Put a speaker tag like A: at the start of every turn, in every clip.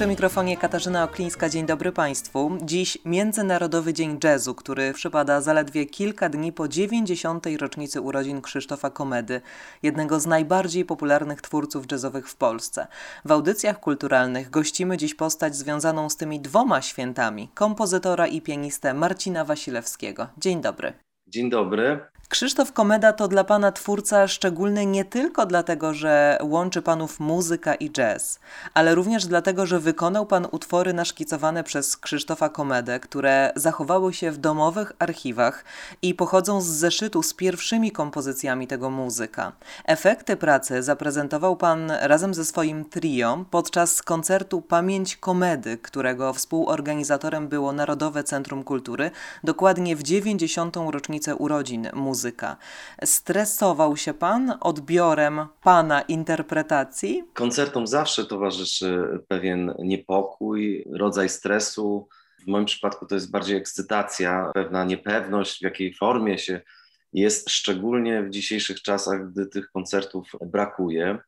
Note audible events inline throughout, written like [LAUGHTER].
A: Przy mikrofonie Katarzyna Oklińska, dzień dobry Państwu. Dziś Międzynarodowy Dzień Jazzu, który przypada zaledwie kilka dni po 90. rocznicy urodzin Krzysztofa Komedy, jednego z najbardziej popularnych twórców jazzowych w Polsce. W audycjach kulturalnych gościmy dziś postać związaną z tymi dwoma świętami, kompozytora i pianistę Marcina Wasilewskiego. Dzień dobry.
B: Dzień dobry.
A: Krzysztof Komeda to dla pana twórca szczególny nie tylko dlatego, że łączy panów muzyka i jazz, ale również dlatego, że wykonał pan utwory naszkicowane przez Krzysztofa Komedę, które zachowały się w domowych archiwach i pochodzą z zeszytu z pierwszymi kompozycjami tego muzyka. Efekty pracy zaprezentował pan razem ze swoim trio podczas koncertu Pamięć Komedy, którego współorganizatorem było Narodowe Centrum Kultury, dokładnie w 90. rocznicę urodzin muzyki muzyka. Stresował się pan odbiorem pana interpretacji?
B: Koncertom zawsze towarzyszy pewien niepokój, rodzaj stresu. W moim przypadku to jest bardziej ekscytacja, pewna niepewność, w jakiej formie się jest, szczególnie w dzisiejszych czasach, gdy tych koncertów brakuje.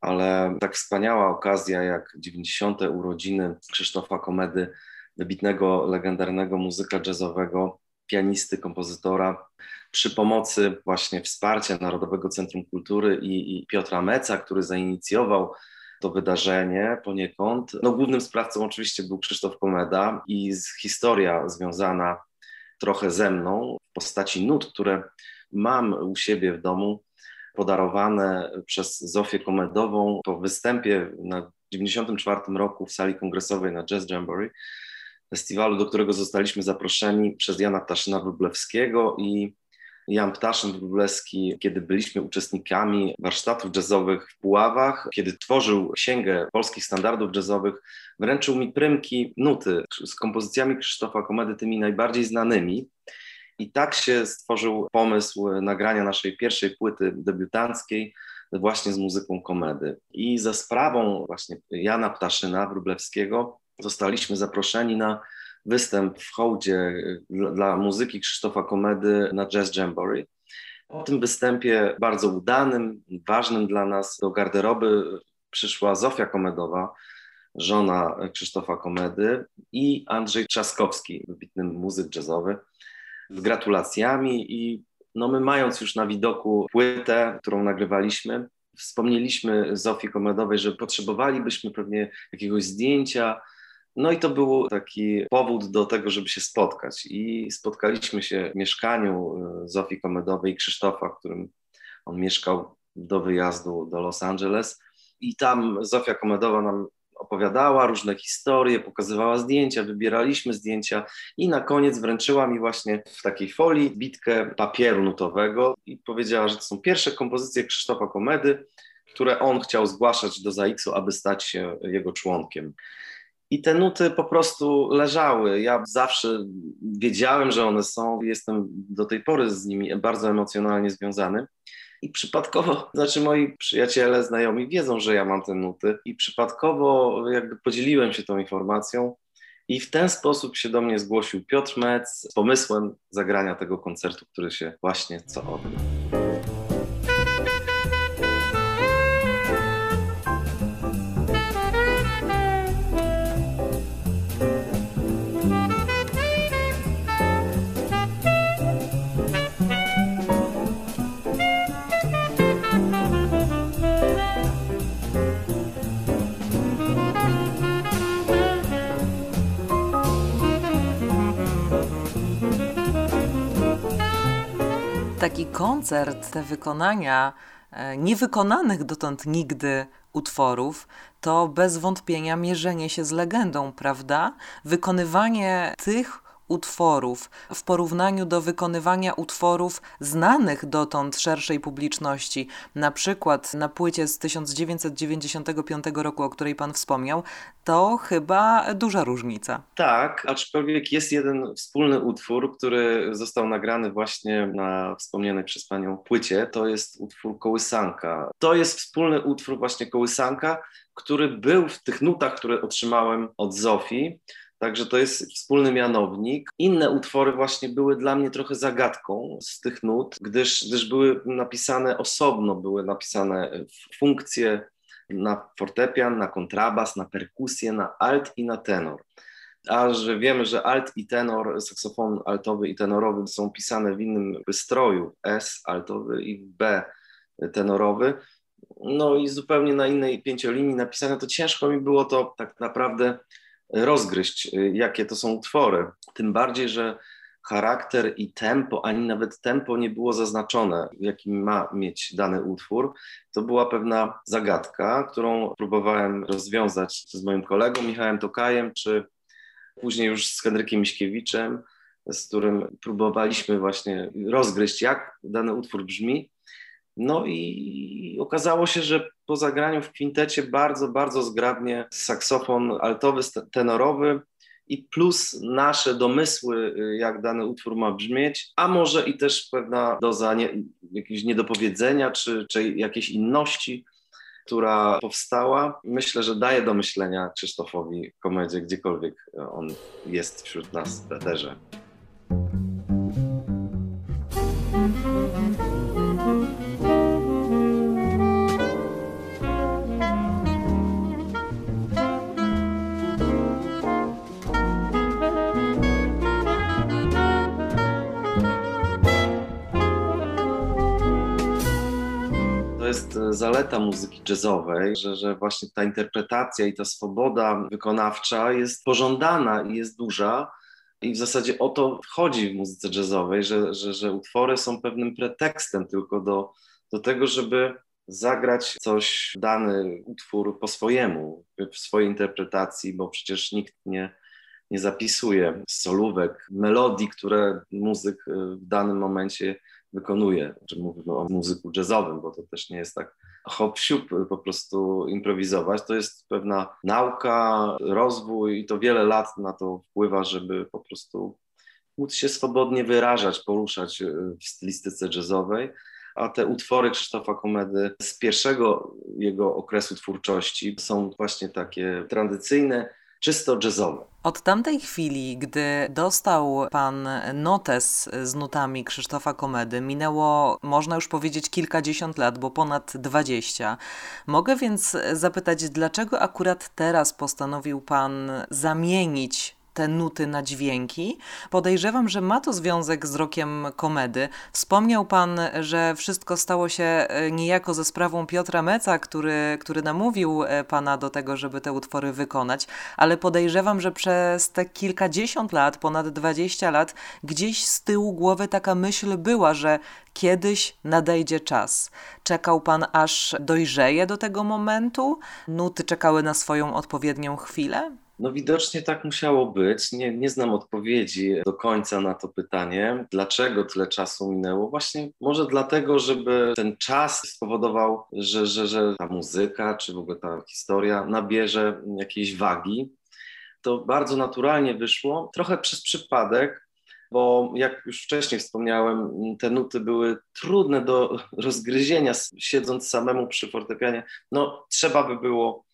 B: Ale tak wspaniała okazja jak 90. urodziny Krzysztofa Komedy, wybitnego, legendarnego muzyka jazzowego, pianisty, kompozytora, przy pomocy właśnie wsparcia Narodowego Centrum Kultury i, i Piotra Meca, który zainicjował to wydarzenie poniekąd. No, głównym sprawcą oczywiście był Krzysztof Komeda i historia związana trochę ze mną w postaci nut, które mam u siebie w domu, podarowane przez Zofię Komedową po występie na 94 roku w sali kongresowej na Jazz Jamboree, festiwalu, do którego zostaliśmy zaproszeni przez Jana Ptaszyna Wróblewskiego i Jan Ptaszyn Wróblewski, kiedy byliśmy uczestnikami warsztatów jazzowych w Puławach, kiedy tworzył księgę polskich standardów jazzowych, wręczył mi prymki, nuty z kompozycjami Krzysztofa Komedy, tymi najbardziej znanymi. I tak się stworzył pomysł nagrania naszej pierwszej płyty debiutanckiej właśnie z muzyką komedy. I za sprawą właśnie Jana Ptaszyna Wróblewskiego zostaliśmy zaproszeni na występ w hołdzie dla, dla muzyki Krzysztofa Komedy na Jazz Jamboree. Po tym występie bardzo udanym, ważnym dla nas do garderoby przyszła Zofia Komedowa, żona Krzysztofa Komedy i Andrzej Trzaskowski, wybitny muzyk jazzowy, z gratulacjami i no my mając już na widoku płytę, którą nagrywaliśmy, wspomnieliśmy Zofii Komedowej, że potrzebowalibyśmy pewnie jakiegoś zdjęcia, no i to był taki powód do tego, żeby się spotkać. I spotkaliśmy się w mieszkaniu e, Zofii Komedowej i Krzysztofa, w którym on mieszkał do wyjazdu do Los Angeles. I tam Zofia Komedowa nam opowiadała różne historie, pokazywała zdjęcia, wybieraliśmy zdjęcia i na koniec wręczyła mi właśnie w takiej folii bitkę papieru nutowego i powiedziała, że to są pierwsze kompozycje Krzysztofa Komedy, które on chciał zgłaszać do ZAX-u, aby stać się jego członkiem. I te nuty po prostu leżały. Ja zawsze wiedziałem, że one są, jestem do tej pory z nimi bardzo emocjonalnie związany. I przypadkowo, [LAUGHS] znaczy moi przyjaciele, znajomi wiedzą, że ja mam te nuty, i przypadkowo jakby podzieliłem się tą informacją. I w ten sposób się do mnie zgłosił Piotr Metz z pomysłem zagrania tego koncertu, który się właśnie co odbył.
A: Koncert, te wykonania e, niewykonanych dotąd nigdy utworów, to bez wątpienia mierzenie się z legendą, prawda? Wykonywanie tych utworów w porównaniu do wykonywania utworów znanych dotąd szerszej publiczności, na przykład na płycie z 1995 roku, o której Pan wspomniał, to chyba duża różnica.
B: Tak, aczkolwiek jest jeden wspólny utwór, który został nagrany właśnie na wspomnianej przez Panią płycie. To jest utwór Kołysanka. To jest wspólny utwór właśnie Kołysanka, który był w tych nutach, które otrzymałem od Zofii. Także to jest wspólny mianownik. Inne utwory właśnie były dla mnie trochę zagadką z tych nut, gdyż, gdyż były napisane osobno, były napisane funkcje na fortepian, na kontrabas, na perkusję, na alt i na tenor. A że wiemy, że alt i tenor, saksofon altowy i tenorowy są pisane w innym stroju, S altowy i B tenorowy, no i zupełnie na innej pięciolinii napisane, to ciężko mi było to tak naprawdę rozgryźć, jakie to są utwory. Tym bardziej, że charakter i tempo, ani nawet tempo nie było zaznaczone, jakim ma mieć dany utwór. To była pewna zagadka, którą próbowałem rozwiązać z moim kolegą Michałem Tokajem, czy później już z Henrykiem Miśkiewiczem, z którym próbowaliśmy właśnie rozgryźć, jak dany utwór brzmi. No i okazało się, że po zagraniu w kwintecie bardzo, bardzo zgrabnie saksofon altowy, tenorowy i plus nasze domysły, y, jak dany utwór ma brzmieć, a może i też pewna doza nie, jakiegoś niedopowiedzenia czy, czy jakiejś inności, która powstała. Myślę, że daje do myślenia Krzysztofowi komedię, gdziekolwiek on jest wśród nas w eterze. Zaleta muzyki jazzowej, że, że właśnie ta interpretacja i ta swoboda wykonawcza jest pożądana i jest duża. I w zasadzie o to chodzi w muzyce jazzowej, że, że, że utwory są pewnym pretekstem tylko do, do tego, żeby zagrać coś, dany utwór po swojemu, w swojej interpretacji, bo przecież nikt nie, nie zapisuje solówek, melodii, które muzyk w danym momencie wykonuje, że mówimy o muzyku jazzowym, bo to też nie jest tak hop siup po prostu improwizować. To jest pewna nauka, rozwój i to wiele lat na to wpływa, żeby po prostu móc się swobodnie wyrażać, poruszać e, w stylistyce jazzowej. A te utwory Krzysztofa Komedy z pierwszego jego okresu twórczości są właśnie takie tradycyjne, czysto jazzowe.
A: Od tamtej chwili, gdy dostał pan notes z nutami Krzysztofa Komedy, minęło, można już powiedzieć, kilkadziesiąt lat, bo ponad dwadzieścia. Mogę więc zapytać, dlaczego akurat teraz postanowił pan zamienić te nuty na dźwięki. Podejrzewam, że ma to związek z rokiem komedy. Wspomniał pan, że wszystko stało się e, niejako ze sprawą Piotra Meca, który, który namówił e, pana do tego, żeby te utwory wykonać, ale podejrzewam, że przez te kilkadziesiąt lat, ponad dwadzieścia lat, gdzieś z tyłu głowy taka myśl była, że kiedyś nadejdzie czas. Czekał pan aż dojrzeje do tego momentu? Nuty czekały na swoją odpowiednią chwilę?
B: No widocznie tak musiało być. Nie, nie znam odpowiedzi do końca na to pytanie, dlaczego tyle czasu minęło. Właśnie może dlatego, żeby ten czas spowodował, że, że, że ta muzyka, czy w ogóle ta historia nabierze jakiejś wagi. To bardzo naturalnie wyszło, trochę przez przypadek, bo jak już wcześniej wspomniałem, te nuty były trudne do rozgryzienia, siedząc samemu przy fortepianie. No, trzeba by było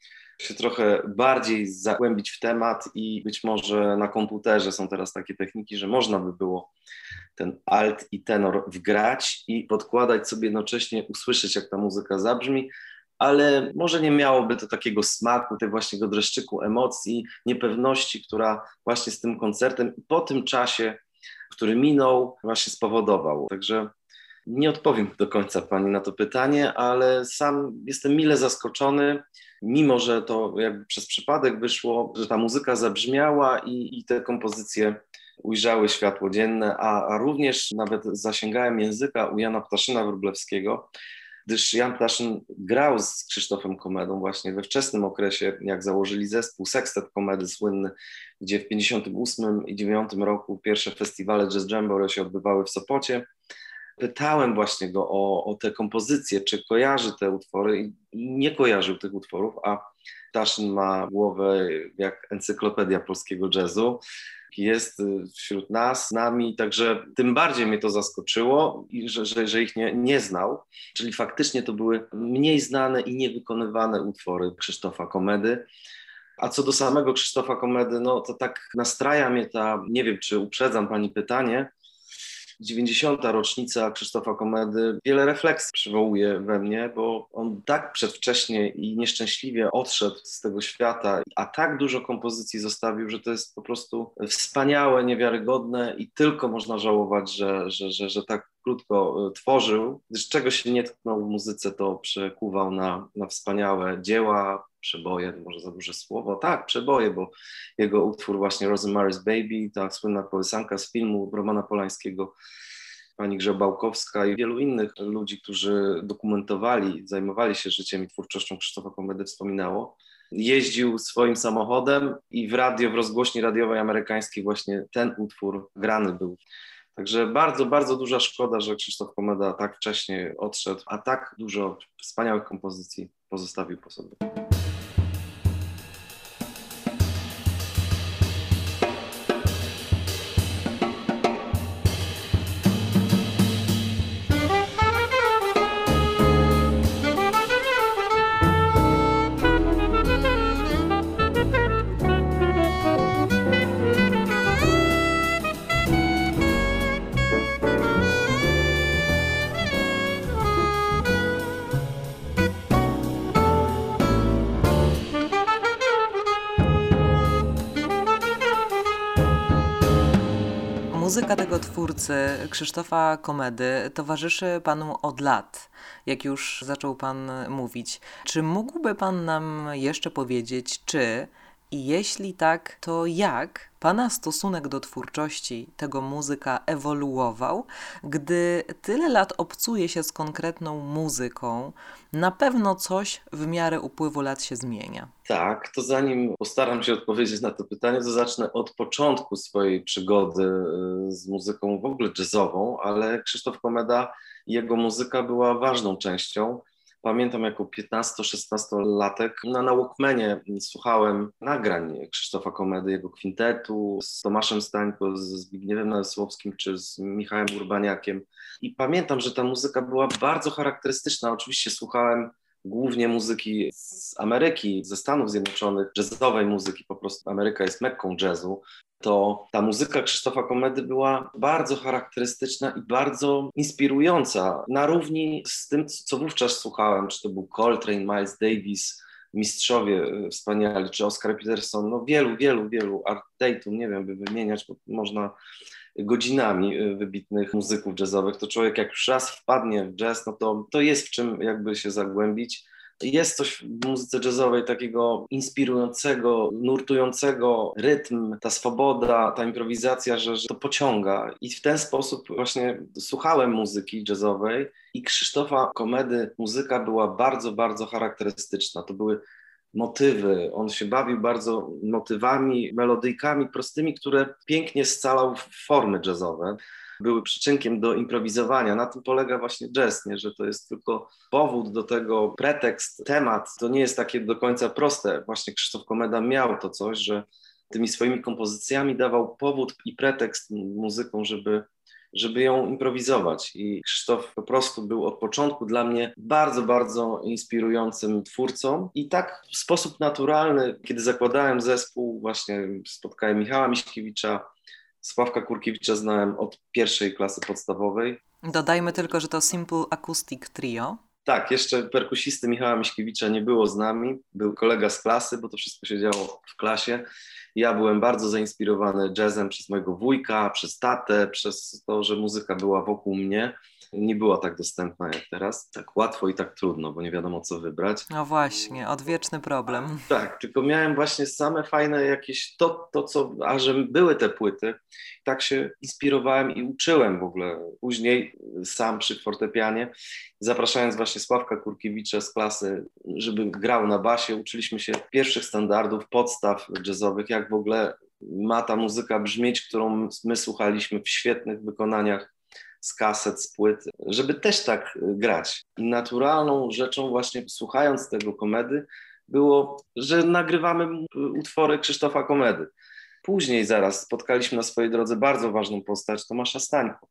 B: się trochę bardziej zagłębić w temat i być może na komputerze są teraz takie techniki, że można by było ten alt i tenor wgrać i podkładać sobie jednocześnie, usłyszeć jak ta muzyka zabrzmi, ale może nie miałoby to takiego smaku, tej właśnie dreszczyku emocji, niepewności, która właśnie z tym koncertem i po tym czasie, który minął, właśnie spowodował. Także nie odpowiem do końca Pani na to pytanie, ale sam jestem mile zaskoczony mimo że to jakby przez przypadek wyszło, że ta muzyka zabrzmiała i, i te kompozycje ujrzały światło dzienne, a, a również nawet zasięgałem języka u Jana Ptaszyna Wróblewskiego, gdyż Jan Ptaszyn grał z Krzysztofem Komedą właśnie we wczesnym okresie, jak założyli zespół Sextet Komedy słynny, gdzie w 58 i 9 roku pierwsze festiwale Jazz Jamboree się odbywały w Sopocie. Pytałem właśnie go o, o te kompozycje, czy kojarzy te utwory i nie kojarzył tych utworów, a Ptaszyn ma głowę jak encyklopedia polskiego jazzu jest y, wśród nas, nami, także tym bardziej mnie to zaskoczyło, że, że, że ich nie, nie znał. Czyli faktycznie to były mniej znane i niewykonywane utwory Krzysztofa Komedy. A co do samego Krzysztofa Komedy, no to tak nastraja mnie ta, nie wiem czy uprzedzam Pani pytanie, 90. rocznica Krzysztofa Komedy wiele refleksji przywołuje we mnie, bo on tak przedwcześnie i nieszczęśliwie odszedł z tego świata, a tak dużo kompozycji zostawił, że to jest po prostu wspaniałe, niewiarygodne i tylko można żałować, że, że, że, że tak krótko e, tworzył, gdyż czego się nie tknął w muzyce, to przekuwał na, na wspaniałe dzieła, przeboje, może za duże słowo, tak, przeboje, bo jego utwór właśnie Rosemary's Baby, ta słynna kołysanka z filmu Romana Polańskiego, pani Grzebałkowska i wielu innych ludzi, którzy dokumentowali, zajmowali się życiem i twórczością Krzysztofa Komedy wspominało. Jeździł swoim samochodem i w radio, w rozgłośni radiowej amerykańskiej właśnie ten utwór grany był. Także bardzo, bardzo duża szkoda, że Krzysztof Komeda tak wcześnie odszedł, a tak dużo wspaniałych kompozycji pozostawił po sobie.
A: Muzyka tego twórcy, Krzysztofa Komedy, towarzyszy panu od lat, jak już zaczął pan mówić. Czy mógłby pan nam jeszcze powiedzieć, czy i jeśli tak, to jak Pana stosunek do twórczości tego muzyka ewoluował, gdy tyle lat obcuje się z konkretną muzyką, na pewno coś w miarę upływu lat się zmienia.
B: Tak, to zanim postaram się odpowiedzieć na to pytanie, to zacznę od początku swojej przygody y, z muzyką w ogóle jazzową, ale Krzysztof Komeda, jego muzyka była ważną częścią Pamiętam jako 15-16-latek na, na Walkmanie słuchałem nagrań Krzysztofa Komedy, jego kwintetu z Tomaszem Stańko, z Zbigniewem Nałysłowskim czy z Michałem Urbaniakiem. I pamiętam, że ta muzyka była bardzo charakterystyczna. Oczywiście słuchałem głównie muzyki z Ameryki, ze Stanów Zjednoczonych, jazzowej muzyki, po prostu Ameryka jest mekką jazzu, to ta muzyka Krzysztofa Komedy była bardzo charakterystyczna i bardzo inspirująca, na równi z tym, co wówczas słuchałem, czy to był Coltrane, Miles Davis, mistrzowie e, wspaniali, czy Oscar Peterson, no wielu, wielu, wielu, Art Tatum, nie wiem, by wymieniać, bo można godzinami e, wybitnych muzyków jazzowych, to człowiek jak już raz wpadnie w jazz, no to, to jest w czym jakby się zagłębić jest coś w muzyce jazzowej takiego inspirującego, nurtującego, rytm, ta swoboda, ta improwizacja, że, że to pociąga. I w ten sposób właśnie słuchałem muzyki jazzowej i Krzysztofa Komedy muzyka była bardzo, bardzo charakterystyczna. To były motywy. On się bawił bardzo motywami, melodyjkami prostymi, które pięknie scalał w formy jazzowe były przyczynkiem do improwizowania. Na tym polega właśnie jazz, nie? że to jest tylko powód do tego, pretekst, temat. To nie jest takie do końca proste. Właśnie Krzysztof Komeda miał to coś, że tymi swoimi kompozycjami dawał powód i pretekst muzyką, żeby żeby ją improwizować. I Krzysztof po prostu był od początku dla mnie bardzo, bardzo inspirującym twórcą. I tak w sposób naturalny, kiedy zakładałem zespół, właśnie spotkałem Michała Miśkiewicza, Sławka Kurkiewicza znałem od pierwszej klasy podstawowej.
A: Dodajmy tylko, że to Simple Acoustic Trio.
B: Tak, jeszcze perkusisty Michała Miśkiewicza nie było z nami. Był kolega z klasy, bo to wszystko się działo w klasie. Ja byłem bardzo zainspirowany jazzem przez mojego wujka, przez tatę, przez to, że muzyka była wokół mnie. Nie była tak dostępna jak teraz. Tak łatwo i tak trudno, bo nie wiadomo co wybrać.
A: No właśnie, odwieczny problem.
B: Tak, tylko miałem właśnie same fajne jakieś to, to co, a że były te płyty, tak się inspirowałem i uczyłem w ogóle. Później sam przy fortepianie, zapraszając właśnie Sławka Kurkiewicza z klasy, żeby grał na basie, uczyliśmy się pierwszych standardów, podstaw jazzowych, jak w ogóle ma ta muzyka brzmieć, którą my słuchaliśmy w świetnych wykonaniach z kaset, z płyt, żeby też tak grać. I naturalną rzeczą właśnie słuchając tego komedy było, że nagrywamy utwory Krzysztofa Komedy. Później zaraz spotkaliśmy na swojej drodze bardzo ważną postać Tomasza Stańko,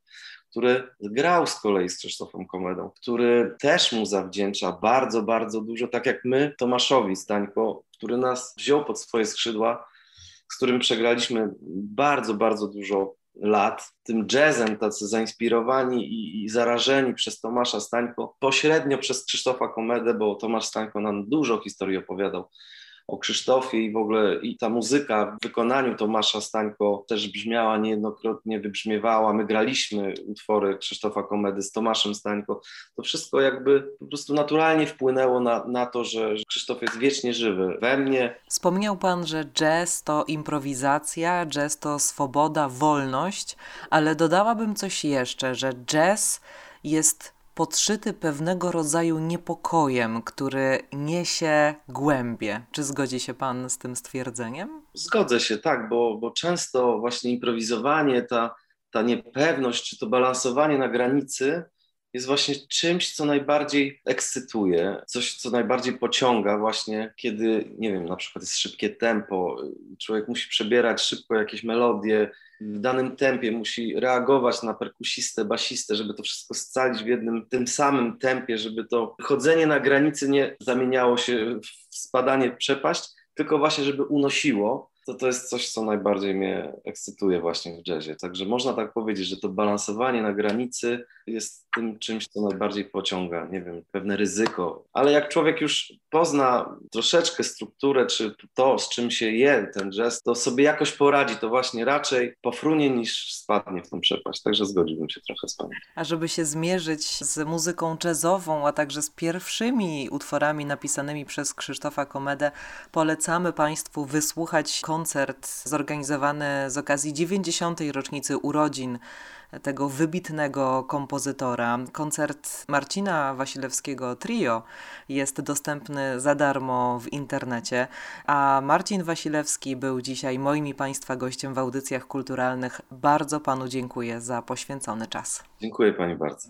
B: który grał z kolei z Krzysztofem Komedą, który też mu zawdzięcza bardzo, bardzo dużo, tak jak my Tomaszowi Stańko, który nas wziął pod swoje skrzydła, z którym przegraliśmy bardzo, bardzo dużo lat, tym jazzem tacy zainspirowani i, i, zarażeni przez Tomasza Stańko, pośrednio przez Krzysztofa Komedę, bo Tomasz Stańko nam dużo historii opowiadał o Krzysztofie i w ogóle i ta muzyka w wykonaniu Tomasza Stańko też brzmiała niejednokrotnie, wybrzmiewała. My graliśmy utwory Krzysztofa Komedy z Tomaszem Stańko. To wszystko jakby po prostu naturalnie wpłynęło na, na to, że, Krzysztof jest wiecznie żywy we mnie.
A: Wspomniał Pan, że jazz to improwizacja, jazz to swoboda, wolność, ale dodałabym coś jeszcze, że jazz jest podszyty pewnego rodzaju niepokojem, który niesie głębie. Czy zgodzi się Pan z tym stwierdzeniem?
B: Zgodzę się, tak, bo, bo często właśnie improwizowanie, ta, ta niepewność, czy to balansowanie na granicy jest właśnie czymś, co najbardziej ekscytuje, coś, co najbardziej pociąga właśnie, kiedy, nie wiem, na przykład jest szybkie tempo, człowiek musi przebierać szybko jakieś melodie, w danym tempie musi reagować na perkusistę, basistę, żeby to wszystko scalić w jednym, tym samym tempie, żeby to chodzenie na granicy nie zamieniało się w spadanie w przepaść, tylko właśnie, żeby unosiło to to jest coś, co najbardziej mnie ekscytuje właśnie w jazzie. Także można tak powiedzieć, że to balansowanie na granicy jest tym czymś, co najbardziej pociąga, nie wiem, pewne ryzyko. Ale jak człowiek już pozna troszeczkę strukturę, czy to, z czym się je ten jazz, to sobie jakoś poradzi, to właśnie raczej pofrunie niż spadnie w tą przepaść. Także zgodziłbym się trochę z panem.
A: A żeby się zmierzyć z muzyką jazzową, a także z pierwszymi utworami napisanymi przez Krzysztofa Komedę, polecamy Państwu wysłuchać koncert zorganizowany z okazji 90. rocznicy urodzin tego wybitnego kompozytora. Koncert Marcina Wasilewskiego Trio jest dostępny za darmo w internecie, a Marcin Wasilewski był dzisiaj moim i Państwa gościem w audycjach kulturalnych. Bardzo Panu dziękuję za poświęcony czas.
B: Dziękuję Pani bardzo.